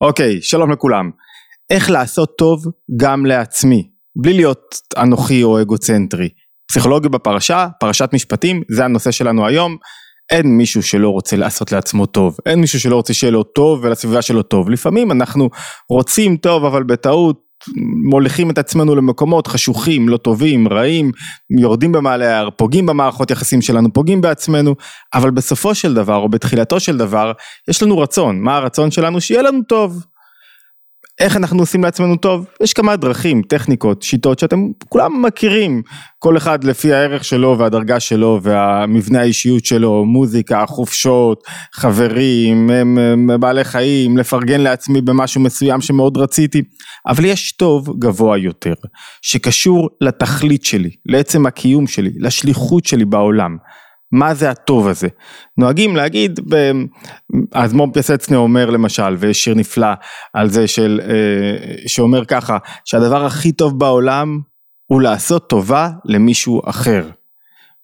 אוקיי, שלום לכולם. איך לעשות טוב גם לעצמי, בלי להיות אנוכי או אגוצנטרי. פסיכולוגיה בפרשה, פרשת משפטים, זה הנושא שלנו היום. אין מישהו שלא רוצה לעשות לעצמו טוב, אין מישהו שלא רוצה שיהיה לו טוב ולסביבה שלו טוב. לפעמים אנחנו רוצים טוב אבל בטעות מוליכים את עצמנו למקומות חשוכים, לא טובים, רעים, יורדים במעלה ההר, פוגעים במערכות יחסים שלנו, פוגעים בעצמנו, אבל בסופו של דבר או בתחילתו של דבר יש לנו רצון, מה הרצון שלנו? שיהיה לנו טוב. איך אנחנו עושים לעצמנו טוב? יש כמה דרכים, טכניקות, שיטות שאתם כולם מכירים, כל אחד לפי הערך שלו והדרגה שלו והמבנה האישיות שלו, מוזיקה, חופשות, חברים, בעלי חיים, לפרגן לעצמי במשהו מסוים שמאוד רציתי, אבל יש טוב גבוה יותר, שקשור לתכלית שלי, לעצם הקיום שלי, לשליחות שלי בעולם. מה זה הטוב הזה. נוהגים להגיד, האדמו"ר פיאסצנה אומר למשל, ויש שיר נפלא על זה של, אה, שאומר ככה, שהדבר הכי טוב בעולם הוא לעשות טובה למישהו אחר.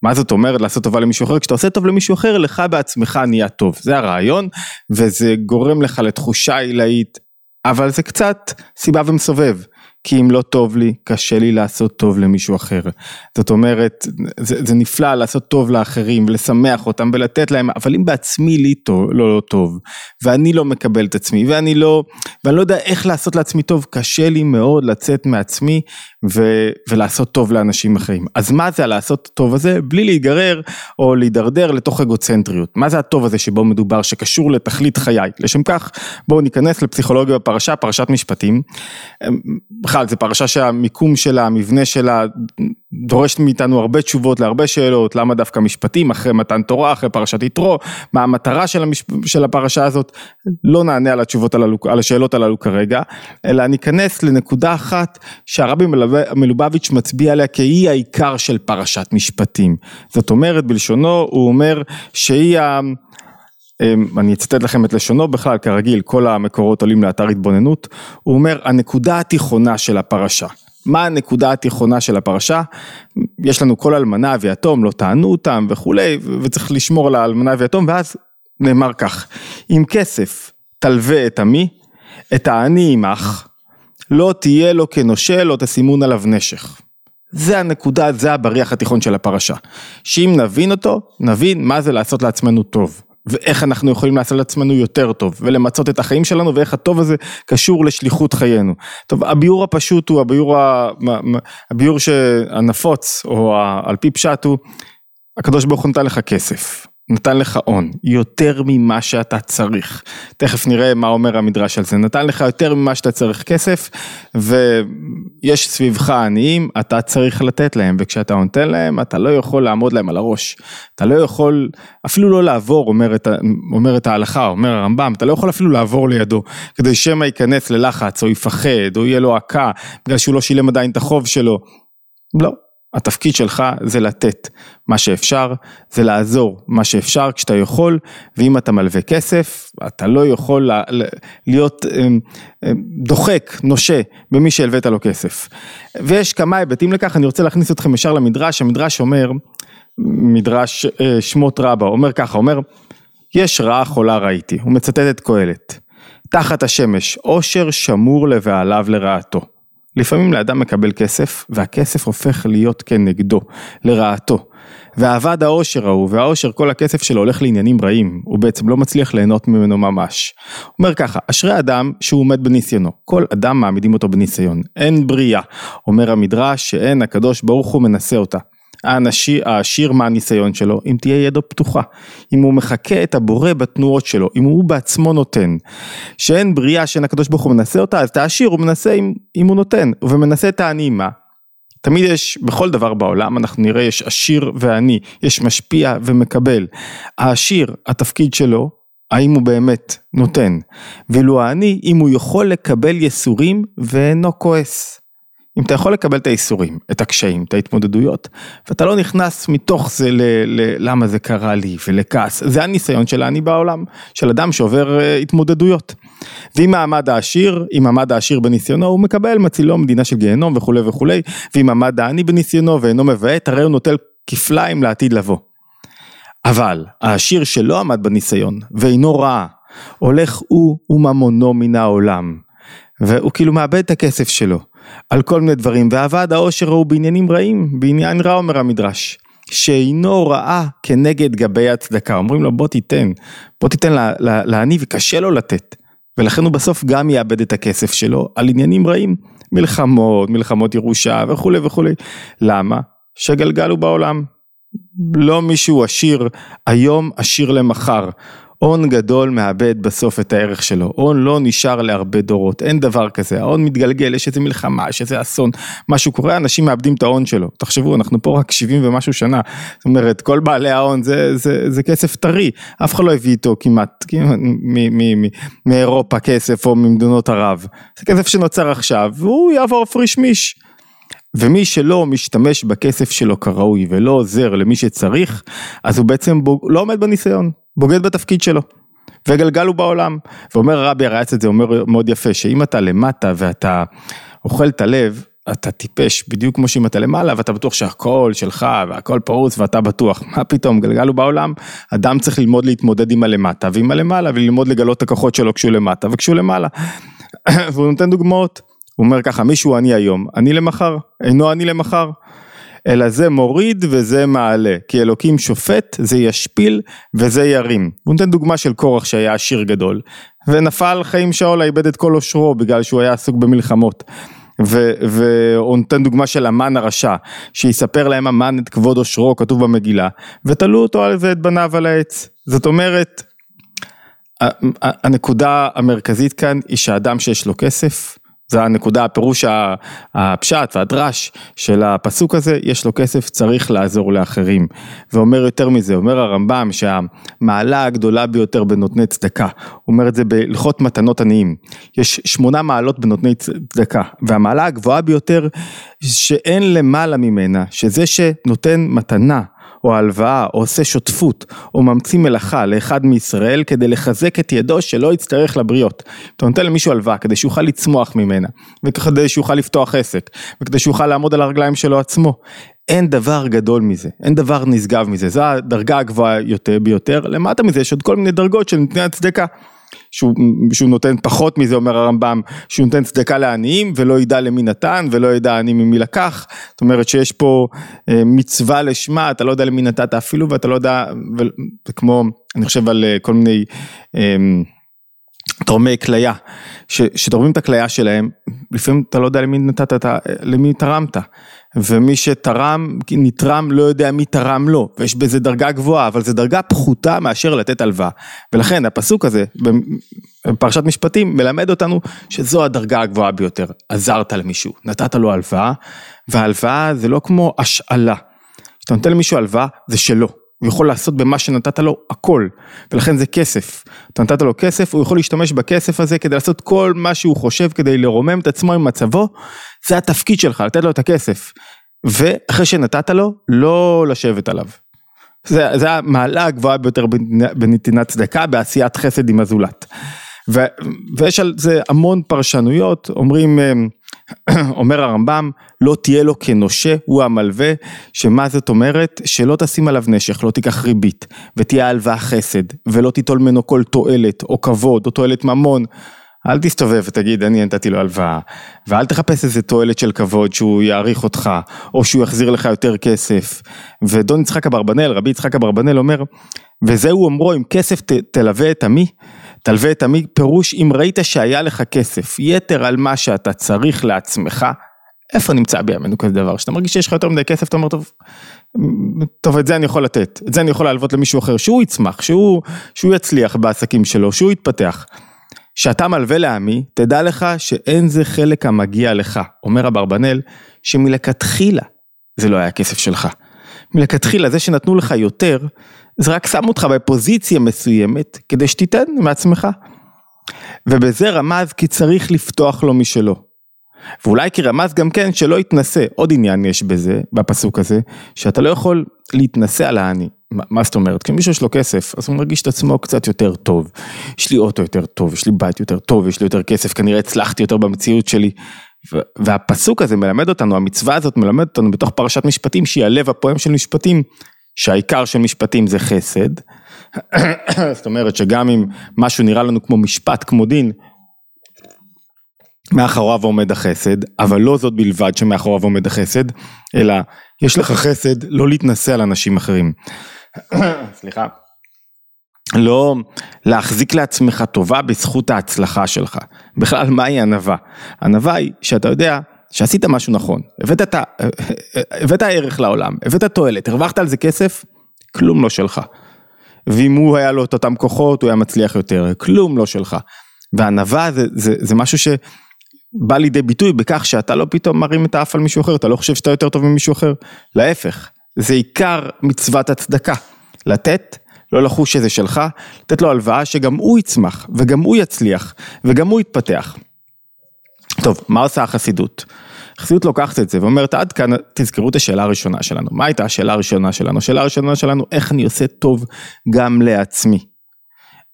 מה זאת אומרת לעשות טובה למישהו אחר? כשאתה עושה טוב למישהו אחר, לך בעצמך נהיה טוב. זה הרעיון, וזה גורם לך לתחושה עילאית, אבל זה קצת סיבה ומסובב. כי אם לא טוב לי, קשה לי לעשות טוב למישהו אחר. זאת אומרת, זה, זה נפלא לעשות טוב לאחרים ולשמח אותם ולתת להם, אבל אם בעצמי לי טוב, לא, לא טוב, ואני לא מקבל את עצמי, ואני לא, ואני לא יודע איך לעשות לעצמי טוב, קשה לי מאוד לצאת מעצמי ו, ולעשות טוב לאנשים אחרים. אז מה זה הלעשות טוב הזה? בלי להיגרר או להידרדר לתוך אגוצנטריות. מה זה הטוב הזה שבו מדובר, שקשור לתכלית חיי? לשם כך, בואו ניכנס לפסיכולוגיה בפרשה, פרשת משפטים. בכלל, זו פרשה שהמיקום שלה, המבנה שלה, דורשת מאיתנו הרבה תשובות להרבה שאלות, למה דווקא משפטים, אחרי מתן תורה, אחרי פרשת יתרו, מה המטרה של, המש... של הפרשה הזאת, לא נענה על התשובות הללו, על השאלות הללו כרגע, אלא ניכנס לנקודה אחת שהרבי מלובביץ' מצביע עליה כהיא העיקר של פרשת משפטים. זאת אומרת, בלשונו, הוא אומר שהיא ה... אמ, אני אצטט לכם את לשונו בכלל, כרגיל, כל המקורות עולים לאתר התבוננות, הוא אומר, הנקודה התיכונה של הפרשה. מה הנקודה התיכונה של הפרשה? יש לנו כל אלמנה ויתום, לא טענו אותם וכולי, וצריך לשמור על האלמנה ויתום, ואז נאמר כך, עם כסף תלווה את עמי, את העני עמך, לא תהיה לו כנושה, לא תשימון עליו נשך. זה הנקודה, זה הבריח התיכון של הפרשה. שאם נבין אותו, נבין מה זה לעשות לעצמנו טוב. ואיך אנחנו יכולים לעשות לעצמנו יותר טוב, ולמצות את החיים שלנו, ואיך הטוב הזה קשור לשליחות חיינו. טוב, הביאור הפשוט הוא, הביאור, הביאור הנפוץ, או על פי פשט הוא, הקדוש ברוך הוא נתן לך כסף. נתן לך הון, יותר ממה שאתה צריך. תכף נראה מה אומר המדרש על זה. נתן לך יותר ממה שאתה צריך כסף, ויש סביבך עניים, אתה צריך לתת להם, וכשאתה נותן להם, אתה לא יכול לעמוד להם על הראש. אתה לא יכול, אפילו לא לעבור, אומרת, אומרת ההלכה, אומר הרמב"ם, אתה לא יכול אפילו לעבור לידו, כדי שמא ייכנס ללחץ, או יפחד, או יהיה לו עקה, בגלל שהוא לא שילם עדיין את החוב שלו. לא, התפקיד שלך זה לתת מה שאפשר, זה לעזור מה שאפשר כשאתה יכול, ואם אתה מלווה כסף, אתה לא יכול להיות אמ, אמ, דוחק, נושה, במי שהלווית לו כסף. ויש כמה היבטים לכך, אני רוצה להכניס אתכם ישר למדרש, המדרש אומר, מדרש אה, שמות רבה, אומר ככה, אומר, יש רעה חולה ראיתי, הוא מצטט את קהלת, תחת השמש, עושר שמור לבעליו לרעתו. לפעמים לאדם מקבל כסף, והכסף הופך להיות כנגדו, לרעתו. ועבד העושר ההוא, והעושר כל הכסף שלו הולך לעניינים רעים, הוא בעצם לא מצליח ליהנות ממנו ממש. אומר ככה, אשרי אדם שהוא עומד בניסיונו, כל אדם מעמידים אותו בניסיון, אין בריאה, אומר המדרש שאין הקדוש ברוך הוא מנסה אותה. האנשי, העשיר מהניסיון שלו, אם תהיה ידו פתוחה, אם הוא מחקה את הבורא בתנועות שלו, אם הוא בעצמו נותן, שאין בריאה שאין הקדוש ברוך הוא מנסה אותה, אז את העשיר הוא מנסה אם, אם הוא נותן, ומנסה את העני מה? תמיד יש, בכל דבר בעולם אנחנו נראה יש עשיר ועני, יש משפיע ומקבל. העשיר, התפקיד שלו, האם הוא באמת נותן, ואילו העני, אם הוא יכול לקבל יסורים ואינו כועס. אם אתה יכול לקבל את האיסורים, את הקשיים, את ההתמודדויות, ואתה לא נכנס מתוך זה ל, ל, למה זה קרה לי ולכעס, זה הניסיון של האני בעולם, של אדם שעובר uh, התמודדויות. ואם מעמד העשיר, אם מעמד העשיר בניסיונו, הוא מקבל מצילו מדינה של גיהנום וכולי וכולי, ואם מעמד העני בניסיונו ואינו מבעט, הרי הוא נוטל כפליים לעתיד לבוא. אבל העשיר שלא עמד בניסיון ואינו רע, הולך הוא וממונו מן העולם. והוא כאילו מאבד את הכסף שלו על כל מיני דברים, ועבד העושר הוא בעניינים רעים, בעניין רע אומר המדרש. שאינו רעה כנגד גבי הצדקה, אומרים לו בוא תיתן, בוא תיתן לעני וקשה לו לתת. ולכן הוא בסוף גם יאבד את הכסף שלו על עניינים רעים, מלחמות, מלחמות ירושה וכולי וכולי. למה? שגלגל הוא בעולם. לא מישהו עשיר היום, עשיר למחר. הון גדול מאבד בסוף את הערך שלו, הון לא נשאר להרבה דורות, אין דבר כזה, ההון מתגלגל, יש איזה מלחמה, יש איזה אסון, משהו קורה, אנשים מאבדים את ההון שלו, תחשבו, אנחנו פה רק 70 ומשהו שנה, זאת אומרת, כל בעלי ההון זה, זה, זה כסף טרי, אף אחד לא הביא איתו כמעט, מאירופה כסף או ממדינות ערב, זה כסף שנוצר עכשיו, והוא יעבור פריש מיש. ומי שלא משתמש בכסף שלו כראוי ולא עוזר למי שצריך, אז הוא בעצם בוג... לא עומד בניסיון, בוגד בתפקיד שלו. וגלגל הוא בעולם. ואומר הרבי הרייץ את זה, אומר מאוד יפה, שאם אתה למטה ואתה אוכל את הלב, אתה טיפש, בדיוק כמו שאם אתה למעלה ואתה בטוח שהכל שלך והכל פרוץ ואתה בטוח, מה פתאום, גלגל הוא בעולם, אדם צריך ללמוד להתמודד עם הלמטה ועם הלמעלה וללמוד לגלות את הכוחות שלו כשהוא למטה וכשהוא למעלה. והוא נותן דוגמאות. הוא אומר ככה, מישהו אני היום, אני למחר, אינו אני למחר. אלא זה מוריד וזה מעלה, כי אלוקים שופט, זה ישפיל וזה ירים. הוא נותן דוגמה של קורח שהיה עשיר גדול, ונפל חיים שאולה איבד את כל עושרו בגלל שהוא היה עסוק במלחמות. והוא נותן דוגמה של המן הרשע, שיספר להם המן את כבוד עושרו, כתוב במגילה, ותלו אותו על זה את בניו על העץ. זאת אומרת, הנקודה המרכזית כאן היא שאדם שיש לו כסף, זה הנקודה, הפירוש הפשט והדרש של הפסוק הזה, יש לו כסף, צריך לעזור לאחרים. ואומר יותר מזה, אומר הרמב"ם שהמעלה הגדולה ביותר בנותני צדקה, הוא אומר את זה בהלכות מתנות עניים. יש שמונה מעלות בנותני צדקה, והמעלה הגבוהה ביותר שאין למעלה ממנה, שזה שנותן מתנה. או הלוואה, או עושה שותפות, או ממציא מלאכה לאחד מישראל כדי לחזק את ידו שלא יצטרך לבריות. אתה נותן למישהו הלוואה כדי שיוכל לצמוח ממנה, וכדי שיוכל לפתוח עסק, וכדי שיוכל לעמוד על הרגליים שלו עצמו. אין דבר גדול מזה, אין דבר נשגב מזה, זו הדרגה הגבוהה יותר ביותר, למטה מזה יש עוד כל מיני דרגות של נתני הצדקה. שהוא, שהוא נותן פחות מזה אומר הרמב"ם, שהוא נותן צדקה לעניים ולא ידע למי נתן ולא ידע עני ממי לקח, זאת אומרת שיש פה אה, מצווה לשמה, אתה לא יודע למי נתת אפילו ואתה לא יודע, וכמו אני חושב על אה, כל מיני אה, תורמי כליה, שתורמים את הכליה שלהם, לפעמים אתה לא יודע למי נתת, למי תרמת. ומי שתרם, נתרם, לא יודע מי תרם לו, ויש בזה דרגה גבוהה, אבל זו דרגה פחותה מאשר לתת הלוואה. ולכן הפסוק הזה, בפרשת משפטים, מלמד אותנו שזו הדרגה הגבוהה ביותר. עזרת למישהו, נתת לו הלוואה, וההלוואה זה לא כמו השאלה. כשאתה נותן למישהו הלוואה, זה שלו. הוא יכול לעשות במה שנתת לו הכל, ולכן זה כסף. אתה נתת לו כסף, הוא יכול להשתמש בכסף הזה כדי לעשות כל מה שהוא חושב כדי לרומם את עצמו עם מצבו, זה התפקיד שלך, לתת לו את הכסף. ואחרי שנתת לו, לא לשבת עליו. זה, זה המעלה הגבוהה ביותר בנתינת צדקה, בעשיית חסד עם הזולת. ו, ויש על זה המון פרשנויות, אומרים, אה, אומר הרמב"ם, לא תהיה לו כנושה, הוא המלווה, שמה זאת אומרת? שלא תשים עליו נשך, לא תיקח ריבית, ותהיה הלוואה חסד, ולא תיטול ממנו כל תועלת, או כבוד, או תועלת ממון. אל תסתובב ותגיד אני נתתי לו הלוואה, ואל תחפש איזה תועלת של כבוד שהוא יעריך אותך, או שהוא יחזיר לך יותר כסף. ודון יצחק אברבנאל, רבי יצחק אברבנאל אומר, וזהו אומרו אם כסף ת, תלווה את עמי, תלווה את עמי, פירוש אם ראית שהיה לך כסף, יתר על מה שאתה צריך לעצמך, איפה נמצא בימינו כזה דבר? כשאתה מרגיש שיש לך יותר מדי כסף, אתה אומר, טוב, טוב, את זה אני יכול לתת, את זה אני יכול להלוות למישהו אחר, שהוא יצמח, שהוא, שהוא יצליח בעסקים שלו, שהוא יתפתח. כשאתה מלווה לעמי, תדע לך שאין זה חלק המגיע לך, אומר אברבנאל, שמלכתחילה זה לא היה כסף שלך. מלכתחילה זה שנתנו לך יותר, זה רק שם אותך בפוזיציה מסוימת כדי שתיתן מעצמך. ובזה רמז כי צריך לפתוח לו משלו. ואולי כי רמז גם כן שלא יתנשא, עוד עניין יש בזה, בפסוק הזה, שאתה לא יכול להתנשא על העני. מה זאת אומרת? כי מישהו יש לו כסף, אז הוא מרגיש את עצמו קצת יותר טוב. יש לי אוטו יותר טוב, יש לי בית יותר טוב, יש לי יותר כסף, כנראה הצלחתי יותר במציאות שלי. והפסוק הזה מלמד אותנו, המצווה הזאת מלמד אותנו בתוך פרשת משפטים, שהיא הלב הפועם של משפטים, שהעיקר של משפטים זה חסד, זאת אומרת שגם אם משהו נראה לנו כמו משפט, כמו דין, מאחוריו עומד החסד, אבל לא זאת בלבד שמאחוריו עומד החסד, אלא יש לך חסד לא להתנשא על אנשים אחרים. סליחה. לא להחזיק לעצמך טובה בזכות ההצלחה שלך. בכלל, מהי ענווה? ענווה היא שאתה יודע שעשית משהו נכון, הבאת, את ה... הבאת ערך לעולם, הבאת תועלת, הרווחת על זה כסף, כלום לא שלך. ואם הוא היה לו את אותם כוחות, הוא היה מצליח יותר, כלום לא שלך. וענווה זה, זה, זה משהו שבא לידי ביטוי בכך שאתה לא פתאום מרים את האף על מישהו אחר, אתה לא חושב שאתה יותר טוב ממישהו אחר, להפך, זה עיקר מצוות הצדקה, לתת לא לחוש שזה שלך, לתת לו הלוואה שגם הוא יצמח, וגם הוא יצליח, וגם הוא יתפתח. טוב, מה עושה החסידות? החסידות לוקחת את זה ואומרת עד כאן תזכרו את השאלה הראשונה שלנו. מה הייתה השאלה הראשונה שלנו? השאלה הראשונה שלנו איך אני עושה טוב גם לעצמי.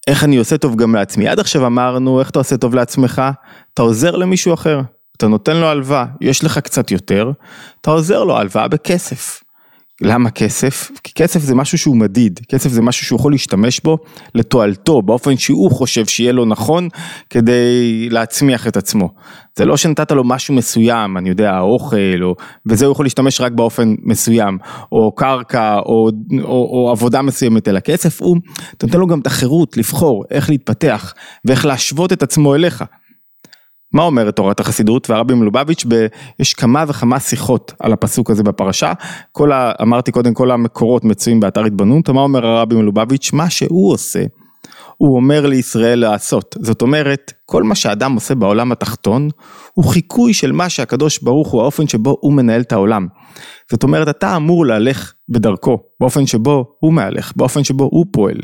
איך אני עושה טוב גם לעצמי. עד עכשיו אמרנו איך אתה עושה טוב לעצמך? אתה עוזר למישהו אחר. אתה נותן לו הלוואה, יש לך קצת יותר, אתה עוזר לו הלוואה בכסף. למה כסף? כי כסף זה משהו שהוא מדיד, כסף זה משהו שהוא יכול להשתמש בו לתועלתו, באופן שהוא חושב שיהיה לו נכון כדי להצמיח את עצמו. זה לא שנתת לו משהו מסוים, אני יודע, האוכל, או, וזה הוא יכול להשתמש רק באופן מסוים, או קרקע, או, או, או עבודה מסוימת, אלא כסף הוא, אתה נותן לו גם את החירות לבחור איך להתפתח ואיך להשוות את עצמו אליך. מה אומרת תורת החסידות והרבי מלובביץ', ב, יש כמה וכמה שיחות על הפסוק הזה בפרשה, כל ה, אמרתי קודם כל המקורות מצויים באתר התבוננות, מה אומר הרבי מלובביץ', מה שהוא עושה, הוא אומר לישראל לעשות, זאת אומרת, כל מה שאדם עושה בעולם התחתון, הוא חיקוי של מה שהקדוש ברוך הוא, האופן שבו הוא מנהל את העולם. זאת אומרת, אתה אמור להלך בדרכו, באופן שבו הוא מהלך, באופן שבו הוא פועל.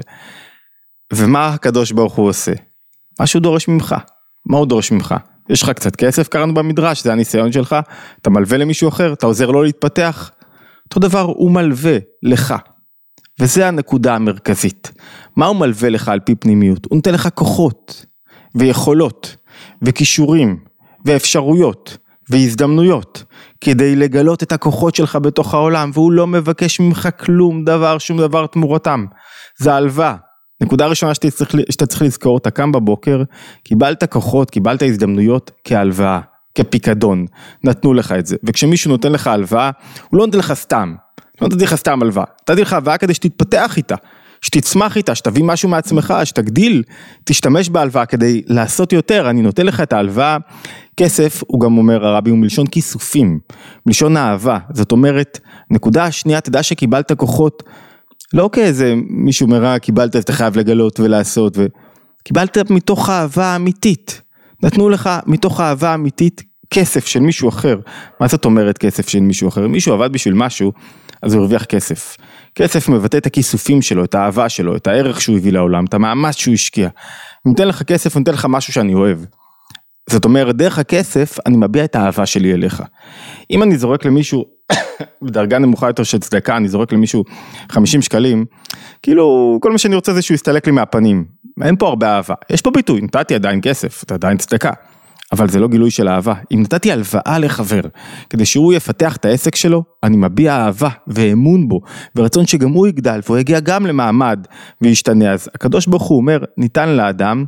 ומה הקדוש ברוך הוא עושה? מה שהוא דורש ממך. מה הוא דורש ממך? יש לך קצת כסף קראנו במדרש, זה הניסיון שלך, אתה מלווה למישהו אחר, אתה עוזר לו להתפתח, אותו דבר הוא מלווה לך. וזה הנקודה המרכזית. מה הוא מלווה לך על פי פנימיות? הוא נותן לך כוחות, ויכולות, וכישורים, ואפשרויות, והזדמנויות, כדי לגלות את הכוחות שלך בתוך העולם, והוא לא מבקש ממך כלום דבר, שום דבר תמורתם. זה הלוואה. נקודה ראשונה שאתה צריך, שאתה צריך לזכור, אתה קם בבוקר, קיבלת כוחות, קיבלת הזדמנויות כהלוואה, כפיקדון, נתנו לך את זה, וכשמישהו נותן לך הלוואה, הוא לא נותן לך סתם, לא נתתי לך סתם הלוואה, נתתי לך הלוואה כדי שתתפתח איתה, שתצמח איתה, שתביא משהו מעצמך, שתגדיל, תשתמש בהלוואה כדי לעשות יותר, אני נותן לך את ההלוואה, כסף, הוא גם אומר הרבי, הוא מלשון כיסופים, מלשון אהבה, זאת אומרת, נקודה שנייה, תדע שקיבלת כוחות לא כאיזה מישהו מרע קיבלת אתה חייב לגלות ולעשות, ו... קיבלת מתוך אהבה אמיתית, נתנו לך מתוך אהבה אמיתית כסף של מישהו אחר. מה זאת אומרת כסף של מישהו אחר? מישהו עבד בשביל משהו, אז הוא הרוויח כסף. כסף מבטא את הכיסופים שלו, את האהבה שלו, את הערך שהוא הביא לעולם, את המאמץ שהוא השקיע. אני נותן לך כסף, אני נותן לך משהו שאני אוהב. זאת אומרת, דרך הכסף אני מביע את האהבה שלי אליך. אם אני זורק למישהו בדרגה נמוכה יותר של צדקה, אני זורק למישהו 50 שקלים, כאילו כל מה שאני רוצה זה שהוא יסתלק לי מהפנים, אין פה הרבה אהבה, יש פה ביטוי, נתתי עדיין כסף, אתה עדיין צדקה, אבל זה לא גילוי של אהבה, אם נתתי הלוואה לחבר, כדי שהוא יפתח את העסק שלו, אני מביע אהבה ואמון בו, ורצון שגם הוא יגדל, והוא יגיע גם למעמד וישתנה, אז הקדוש ברוך הוא אומר, ניתן לאדם,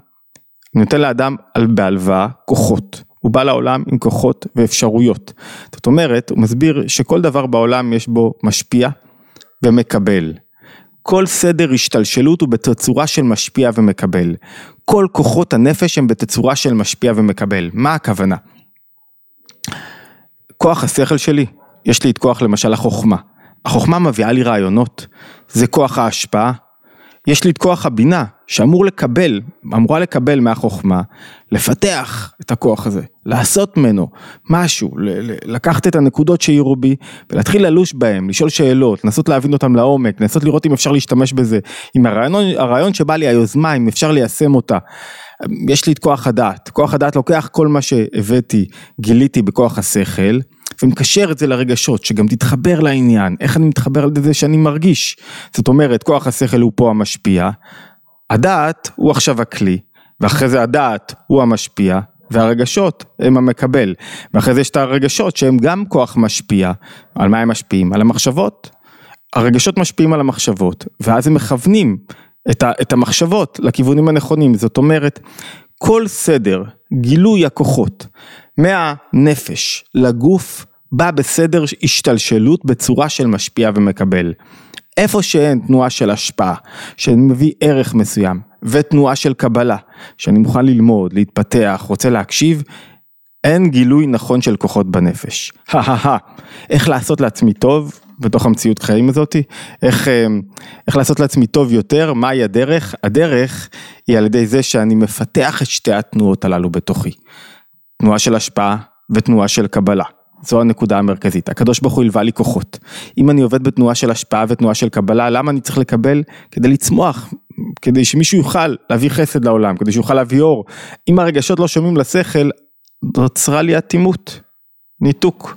נותן לאדם בהלוואה כוחות. הוא בא לעולם עם כוחות ואפשרויות. זאת אומרת, הוא מסביר שכל דבר בעולם יש בו משפיע ומקבל. כל סדר השתלשלות הוא בתצורה של משפיע ומקבל. כל כוחות הנפש הם בתצורה של משפיע ומקבל. מה הכוונה? כוח השכל שלי, יש לי את כוח למשל החוכמה. החוכמה מביאה לי רעיונות, זה כוח ההשפעה, יש לי את כוח הבינה שאמור לקבל, אמורה לקבל מהחוכמה, לפתח את הכוח הזה, לעשות ממנו משהו, לקחת את הנקודות שהעירו בי ולהתחיל ללוש בהם, לשאול שאלות, לנסות להבין אותם לעומק, לנסות לראות אם אפשר להשתמש בזה, אם הרעיון, הרעיון שבא לי, היוזמה, אם אפשר ליישם אותה. יש לי את כוח הדעת, כוח הדעת לוקח כל מה שהבאתי, גיליתי בכוח השכל, ומקשר את זה לרגשות, שגם תתחבר לעניין, איך אני מתחבר לזה שאני מרגיש. זאת אומרת, כוח השכל הוא פה המשפיע, הדעת הוא עכשיו הכלי, ואחרי זה הדעת הוא המשפיע, והרגשות הם המקבל. ואחרי זה יש את הרגשות שהם גם כוח משפיע. על מה הם משפיעים? על המחשבות. הרגשות משפיעים על המחשבות, ואז הם מכוונים את, ה, את המחשבות לכיוונים הנכונים, זאת אומרת, כל סדר, גילוי הכוחות, מהנפש לגוף, בא בסדר השתלשלות בצורה של משפיע ומקבל. איפה שאין תנועה של השפעה, שאני מביא ערך מסוים, ותנועה של קבלה, שאני מוכן ללמוד, להתפתח, רוצה להקשיב, אין גילוי נכון של כוחות בנפש. איך לעשות לעצמי טוב בתוך המציאות חיים הזאתי, איך, אה, איך לעשות לעצמי טוב יותר, מהי הדרך? הדרך היא על ידי זה שאני מפתח את שתי התנועות הללו בתוכי. תנועה של השפעה ותנועה של קבלה. זו הנקודה המרכזית, הקדוש ברוך הוא הלווה לי כוחות. אם אני עובד בתנועה של השפעה ותנועה של קבלה, למה אני צריך לקבל? כדי לצמוח, כדי שמישהו יוכל להביא חסד לעולם, כדי שיוכל להביא אור. אם הרגשות לא שומעים לשכל, נוצרה לי אטימות, ניתוק.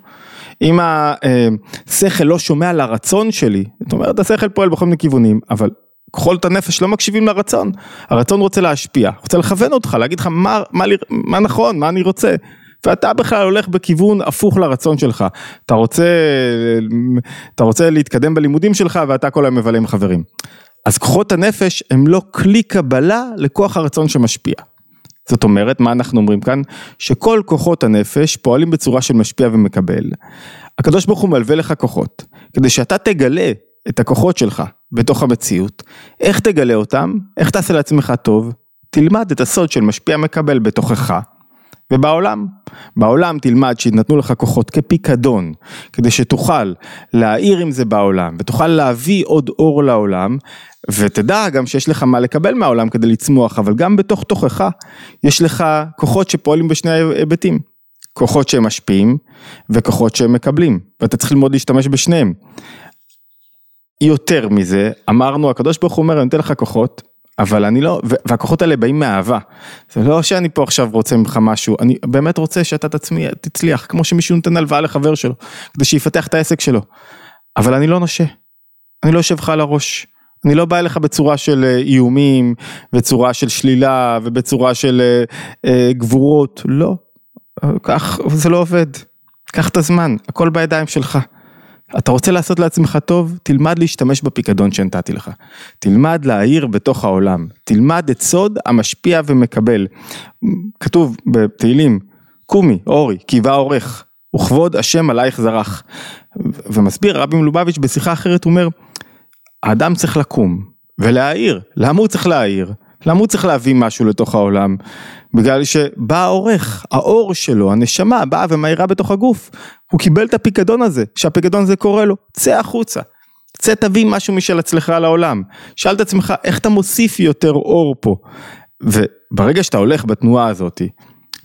אם השכל לא שומע לרצון שלי, זאת אומרת השכל פועל בכל מיני כיוונים, אבל כחול את הנפש לא מקשיבים לרצון, הרצון רוצה להשפיע, רוצה לכוון אותך, להגיד לך מה, מה, מה נכון, מה אני רוצה, ואתה בכלל הולך בכיוון הפוך לרצון שלך, אתה רוצה, אתה רוצה להתקדם בלימודים שלך ואתה כל היום מבלה עם חברים. אז כוחות הנפש הם לא כלי קבלה לכוח הרצון שמשפיע. זאת אומרת, מה אנחנו אומרים כאן? שכל כוחות הנפש פועלים בצורה של משפיע ומקבל. הקדוש ברוך הוא מלווה לך כוחות, כדי שאתה תגלה את הכוחות שלך בתוך המציאות. איך תגלה אותם? איך תעשה לעצמך טוב? תלמד את הסוד של משפיע מקבל בתוכך. ובעולם, בעולם תלמד שיתנתנו לך כוחות כפיקדון, כדי שתוכל להאיר עם זה בעולם, ותוכל להביא עוד אור לעולם, ותדע גם שיש לך מה לקבל מהעולם כדי לצמוח, אבל גם בתוך תוכך יש לך כוחות שפועלים בשני היבטים, כוחות שהם משפיעים וכוחות שהם מקבלים, ואתה צריך ללמוד להשתמש בשניהם. יותר מזה, אמרנו, הקדוש ברוך הוא אומר, אני נותן לך כוחות, אבל אני לא, והכוחות האלה באים מאהבה. זה לא שאני פה עכשיו רוצה ממך משהו, אני באמת רוצה שאתה תצמי, תצליח, כמו שמישהו נותן הלוואה לחבר שלו, כדי שיפתח את העסק שלו. אבל אני לא נושה, אני לא יושב לך על הראש. אני לא בא אליך בצורה של אה, איומים, בצורה של שלילה ובצורה של אה, אה, גבורות, לא. כך, זה לא עובד. קח את הזמן, הכל בידיים שלך. אתה רוצה לעשות לעצמך טוב? תלמד להשתמש בפיקדון שנתתי לך. תלמד להעיר בתוך העולם. תלמד את סוד המשפיע ומקבל. כתוב בתהילים, קומי, אורי, קיבה עורך, וכבוד השם עלייך זרח. ומסביר רבי מלובביץ' בשיחה אחרת, הוא אומר, האדם צריך לקום ולהעיר. למה הוא צריך להעיר? למה הוא צריך להביא משהו לתוך העולם? בגלל שבא העורך, האור שלו, הנשמה באה ומאירה בתוך הגוף. הוא קיבל את הפיקדון הזה, שהפיקדון הזה קורא לו, צא החוצה. צא תביא משהו משל עצמך לעולם. שאל את עצמך, איך אתה מוסיף יותר אור פה? וברגע שאתה הולך בתנועה הזאתי,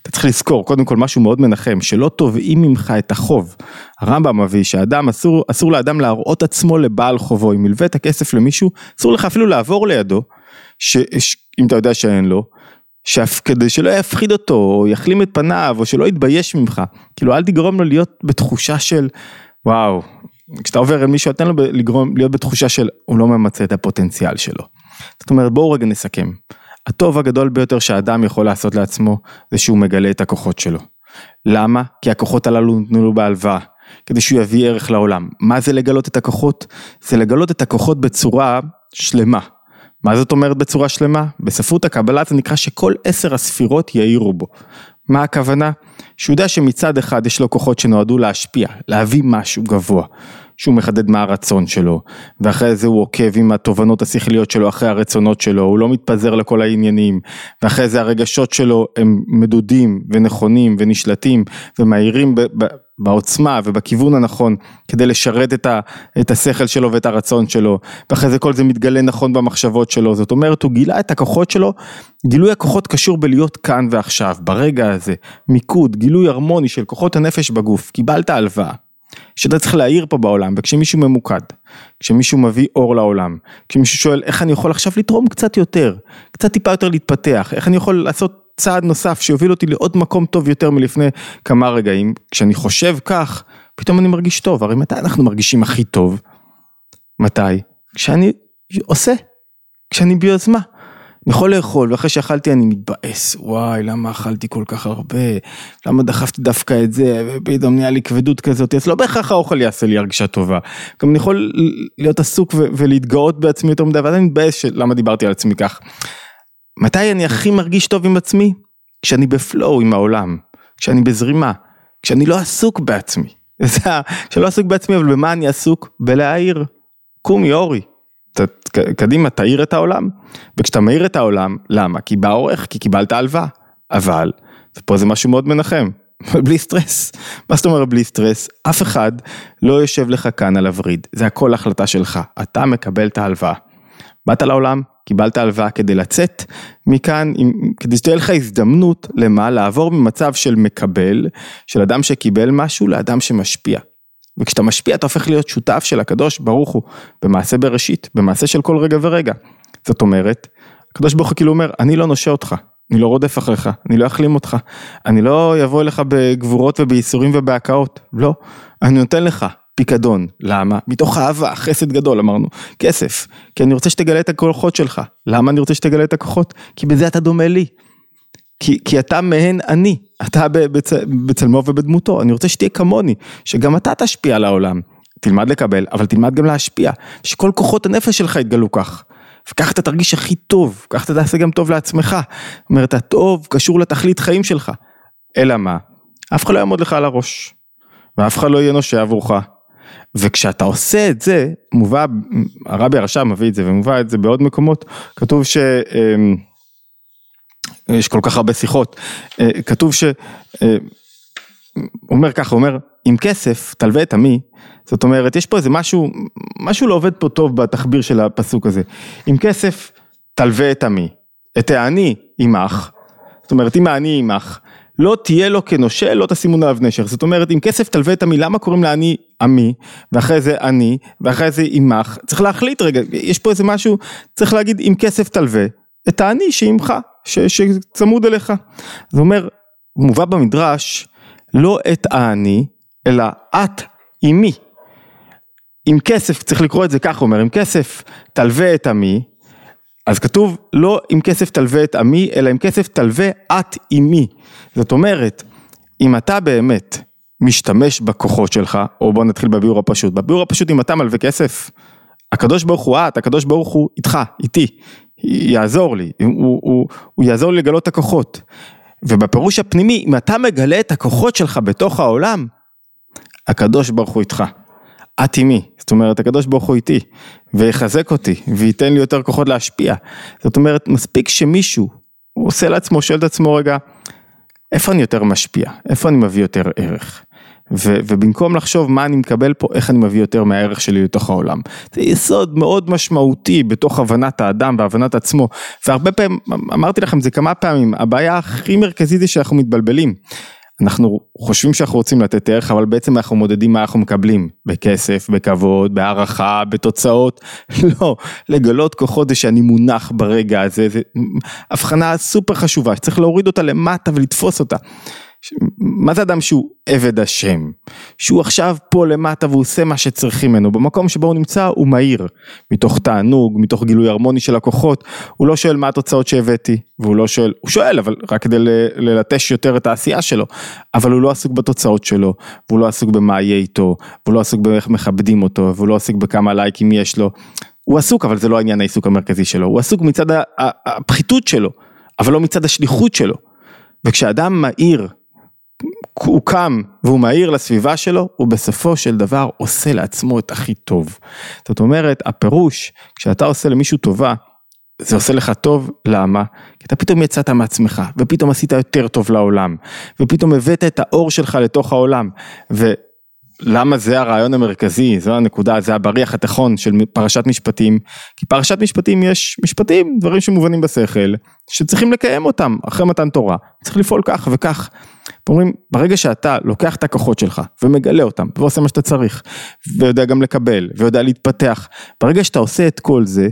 אתה צריך לזכור, קודם כל משהו מאוד מנחם, שלא תובעים ממך את החוב. הרמב"ם מביא שאדם, אסור, אסור לאדם להראות עצמו לבעל חובו, אם ילווה את הכסף למישהו, אסור לך אפילו לעבור לידו, ש, ש, אם אתה יודע שאין לו, שאף כדי שלא יפחיד אותו, או יחלים את פניו, או שלא יתבייש ממך. כאילו אל תגרום לו להיות בתחושה של, וואו, כשאתה עובר אל מישהו, תן לו לגרום, להיות בתחושה של, הוא לא ממצה את הפוטנציאל שלו. זאת אומרת, בואו רגע נסכם. הטוב הגדול ביותר שהאדם יכול לעשות לעצמו, זה שהוא מגלה את הכוחות שלו. למה? כי הכוחות הללו ניתנו לו בהלוואה. כדי שהוא יביא ערך לעולם. מה זה לגלות את הכוחות? זה לגלות את הכוחות בצורה שלמה. מה זאת אומרת בצורה שלמה? בספרות הקבלה זה נקרא שכל עשר הספירות יאירו בו. מה הכוונה? שהוא יודע שמצד אחד יש לו כוחות שנועדו להשפיע, להביא משהו גבוה, שהוא מחדד מה הרצון שלו, ואחרי זה הוא עוקב עם התובנות השכליות שלו אחרי הרצונות שלו, הוא לא מתפזר לכל העניינים, ואחרי זה הרגשות שלו הם מדודים ונכונים ונשלטים ומהירים בעוצמה ובכיוון הנכון כדי לשרת את, ה, את השכל שלו ואת הרצון שלו ואחרי זה כל זה מתגלה נכון במחשבות שלו. זאת אומרת הוא גילה את הכוחות שלו גילוי הכוחות קשור בלהיות כאן ועכשיו ברגע הזה מיקוד גילוי הרמוני של כוחות הנפש בגוף קיבלת הלוואה שאתה צריך להעיר פה בעולם וכשמישהו ממוקד כשמישהו מביא אור לעולם כשמישהו שואל איך אני יכול עכשיו לתרום קצת יותר קצת טיפה יותר להתפתח איך אני יכול לעשות צעד נוסף שיוביל אותי לעוד מקום טוב יותר מלפני כמה רגעים, כשאני חושב כך, פתאום אני מרגיש טוב, הרי מתי אנחנו מרגישים הכי טוב? מתי? כשאני עושה, כשאני ביוזמה. יכול לאכול, ואחרי שאכלתי אני מתבאס, וואי, למה אכלתי כל כך הרבה, למה דחפתי דווקא את זה, ופתאום נהיה לי כבדות כזאת, אז לא בהכרח האוכל יעשה לי הרגשה טובה. גם אני יכול להיות עסוק ולהתגאות בעצמי יותר מדי, ואז אני מתבאס למה דיברתי על עצמי כך. מתי אני הכי מרגיש טוב עם עצמי? כשאני בפלואו עם העולם, כשאני בזרימה, כשאני לא עסוק בעצמי. כשאני לא עסוק בעצמי, אבל במה אני עסוק? בלהעיר. קומי אורי, קדימה תאיר את העולם, וכשאתה מאיר את העולם, למה? כי בא עורך, כי קיבלת הלוואה, אבל, ופה זה משהו מאוד מנחם, בלי סטרס, מה זאת אומרת בלי סטרס? אף אחד לא יושב לך כאן על הווריד, זה הכל החלטה שלך, אתה מקבל את ההלוואה. באת לעולם, קיבלת הלוואה כדי לצאת מכאן, כדי שתהיה לך הזדמנות למה? לעבור ממצב של מקבל, של אדם שקיבל משהו, לאדם שמשפיע. וכשאתה משפיע אתה הופך להיות שותף של הקדוש ברוך הוא במעשה בראשית, במעשה של כל רגע ורגע. זאת אומרת, הקדוש ברוך הוא כאילו אומר, אני לא נושה אותך, אני לא רודף אחריך, אני לא אחלים אותך, אני לא אבוא אליך בגבורות ובייסורים ובהקאות, לא, אני נותן לך פיקדון, למה? מתוך אהבה, חסד גדול אמרנו, כסף, כי אני רוצה שתגלה את הכוחות שלך, למה אני רוצה שתגלה את הכוחות? כי בזה אתה דומה לי, כי, כי אתה מהן אני, אתה בצ, בצלמו ובדמותו, אני רוצה שתהיה כמוני, שגם אתה תשפיע על העולם. תלמד לקבל, אבל תלמד גם להשפיע, שכל כוחות הנפש שלך יתגלו כך. וכך אתה תרגיש הכי טוב, כך אתה תעשה גם טוב לעצמך. זאת אומרת, הטוב קשור לתכלית חיים שלך. אלא מה? אף אחד לא יעמוד לך על הראש, ואף אחד לא יהיה נושה עבורך. וכשאתה עושה את זה, מובא, הרבי הרשם מביא את זה ומובא את זה בעוד מקומות, כתוב ש... יש כל כך הרבה שיחות, אה, כתוב ש... אה, אומר ככה, אומר, עם כסף תלווה את עמי, זאת אומרת, יש פה איזה משהו, משהו לא עובד פה טוב בתחביר של הפסוק הזה. עם כסף תלווה את עמי, את העני עמך, זאת אומרת, אם העני עמך, לא תהיה לו כנושה, לא תשימו עליו נשר. זאת אומרת, אם כסף תלווה את עמי, למה קוראים לעני עמי, ואחרי זה עני, ואחרי זה עמך? צריך להחליט רגע, יש פה איזה משהו, צריך להגיד, אם כסף תלווה, את העני שעמך. ש, שצמוד אליך. זה אומר, מובא במדרש, לא את העני, אלא את עמי. עם כסף, צריך לקרוא את זה הוא אומר, עם כסף תלווה את עמי, אז כתוב לא עם כסף תלווה את עמי, אלא עם כסף תלווה את עמי. זאת אומרת, אם אתה באמת משתמש בכוחות שלך, או בוא נתחיל בביאור הפשוט, בביאור הפשוט אם אתה מלווה כסף, הקדוש ברוך הוא את, הקדוש ברוך הוא איתך, איתי, יעזור לי, הוא, הוא, הוא, יעזור לי לגלות את הכוחות. ובפירוש הפנימי, אם אתה מגלה את הכוחות שלך בתוך העולם, הקדוש ברוך הוא איתך. את עימי, זאת אומרת הקדוש ברוך הוא איתי, ויחזק אותי, וייתן לי יותר כוחות להשפיע. זאת אומרת, מספיק שמישהו, עושה לעצמו, שואל את עצמו רגע, איפה אני יותר משפיע? איפה אני מביא יותר ערך? ו, ובמקום לחשוב מה אני מקבל פה, איך אני מביא יותר מהערך שלי לתוך העולם. זה יסוד מאוד משמעותי בתוך הבנת האדם והבנת עצמו, והרבה פעמים, אמרתי לכם זה כמה פעמים, הבעיה הכי מרכזית זה שאנחנו מתבלבלים. אנחנו חושבים שאנחנו רוצים לתת ערך, אבל בעצם אנחנו מודדים מה אנחנו מקבלים, בכסף, בכבוד, בהערכה, בתוצאות, לא, לגלות כוחות זה שאני מונח ברגע הזה, זה הבחנה סופר חשובה, שצריך להוריד אותה למטה ולתפוס אותה. מה זה אדם שהוא עבד השם? שהוא עכשיו פה למטה והוא עושה מה שצריכים ממנו, במקום שבו הוא נמצא הוא מהיר, מתוך תענוג, מתוך גילוי הרמוני של הכוחות, הוא לא שואל מה התוצאות שהבאתי, והוא לא שואל, הוא שואל אבל רק כדי ללטש יותר את העשייה שלו, אבל הוא לא עסוק בתוצאות שלו, והוא לא עסוק במה יהיה איתו, והוא לא עסוק באיך מכבדים אותו, והוא לא עסוק בכמה לייקים יש לו, הוא עסוק אבל זה לא העניין העיסוק המרכזי שלו, הוא עסוק מצד הפחיתות שלו, אבל לא מצד השליחות שלו. וכשאדם מהיר הוא קם והוא מהיר לסביבה שלו, הוא בסופו של דבר עושה לעצמו את הכי טוב. זאת אומרת, הפירוש, כשאתה עושה למישהו טובה, זה עושה לך טוב, למה? כי אתה פתאום יצאת מעצמך, ופתאום עשית יותר טוב לעולם, ופתאום הבאת את האור שלך לתוך העולם, ו... למה זה הרעיון המרכזי, זו הנקודה, זה הבריח התיכון של פרשת משפטים, כי פרשת משפטים יש משפטים, דברים שמובנים בשכל, שצריכים לקיים אותם אחרי מתן תורה, צריך לפעול כך וכך. אומרים, ברגע שאתה לוקח את הכוחות שלך ומגלה אותם ועושה מה שאתה צריך, ויודע גם לקבל, ויודע להתפתח, ברגע שאתה עושה את כל זה,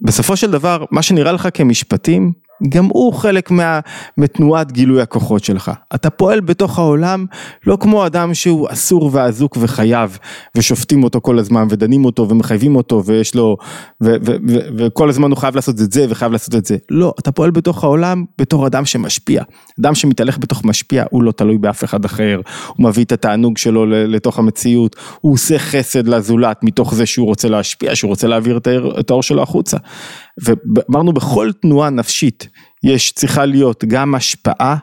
בסופו של דבר, מה שנראה לך כמשפטים, גם הוא חלק מה, מתנועת גילוי הכוחות שלך. אתה פועל בתוך העולם לא כמו אדם שהוא אסור ואזוק וחייב ושופטים אותו כל הזמן ודנים אותו ומחייבים אותו ויש לו וכל הזמן הוא חייב לעשות את זה וחייב לעשות את זה. לא, אתה פועל בתוך העולם בתור אדם שמשפיע. אדם שמתהלך בתוך משפיע הוא לא תלוי באף אחד אחר, הוא מביא את התענוג שלו לתוך המציאות, הוא עושה חסד לזולת מתוך זה שהוא רוצה להשפיע, שהוא רוצה להעביר את האור שלו החוצה. ואמרנו בכל תנועה נפשית יש צריכה להיות גם השפעה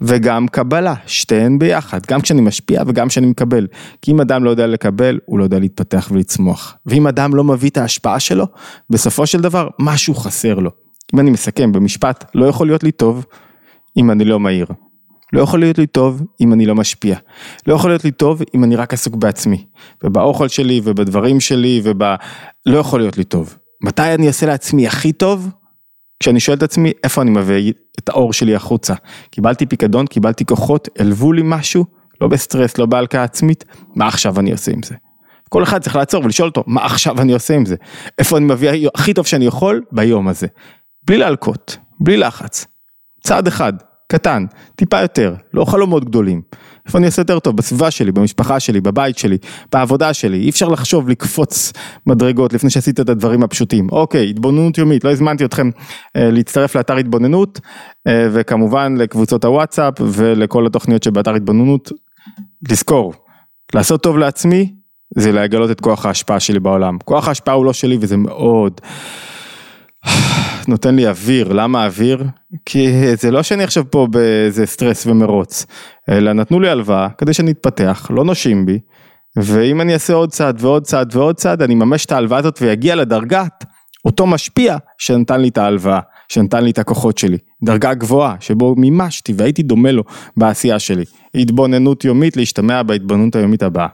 וגם קבלה, שתיהן ביחד, גם כשאני משפיע וגם כשאני מקבל. כי אם אדם לא יודע לקבל, הוא לא יודע להתפתח ולצמוח. ואם אדם לא מביא את ההשפעה שלו, בסופו של דבר משהו חסר לו. אם אני מסכם במשפט, לא יכול להיות לי טוב אם אני לא מהיר. לא יכול להיות לי טוב אם אני לא משפיע. לא יכול להיות לי טוב אם אני רק עסוק בעצמי. ובאוכל שלי ובדברים שלי וב... לא יכול להיות לי טוב. מתי אני אעשה לעצמי הכי טוב? כשאני שואל את עצמי איפה אני מביא את האור שלי החוצה. קיבלתי פיקדון, קיבלתי כוחות, הלוו לי משהו, לא בסטרס, לא בהלקאה עצמית, מה עכשיו אני עושה עם זה? כל אחד צריך לעצור ולשאול אותו, מה עכשיו אני עושה עם זה? איפה אני מביא הכי טוב שאני יכול ביום הזה? בלי להלקות, בלי לחץ. צעד אחד, קטן, טיפה יותר, לא חלומות גדולים. איפה אני אעשה יותר טוב? בסביבה שלי, במשפחה שלי, בבית שלי, בעבודה שלי. אי אפשר לחשוב לקפוץ מדרגות לפני שעשית את הדברים הפשוטים. אוקיי, התבוננות יומית, לא הזמנתי אתכם אה, להצטרף לאתר התבוננות, אה, וכמובן לקבוצות הוואטסאפ ולכל התוכניות שבאתר התבוננות. לזכור, לעשות טוב לעצמי זה לגלות את כוח ההשפעה שלי בעולם. כוח ההשפעה הוא לא שלי וזה מאוד... נותן לי אוויר, למה אוויר? כי זה לא שאני עכשיו פה באיזה סטרס ומרוץ, אלא נתנו לי הלוואה כדי שאני אתפתח, לא נושים בי, ואם אני אעשה עוד צעד ועוד צעד ועוד צעד, אני אממש את ההלוואה הזאת ויגיע לדרגת אותו משפיע שנתן לי את ההלוואה, שנתן לי את הכוחות שלי, דרגה גבוהה שבו מימשתי והייתי דומה לו בעשייה שלי. התבוננות יומית להשתמע בהתבוננות היומית הבאה.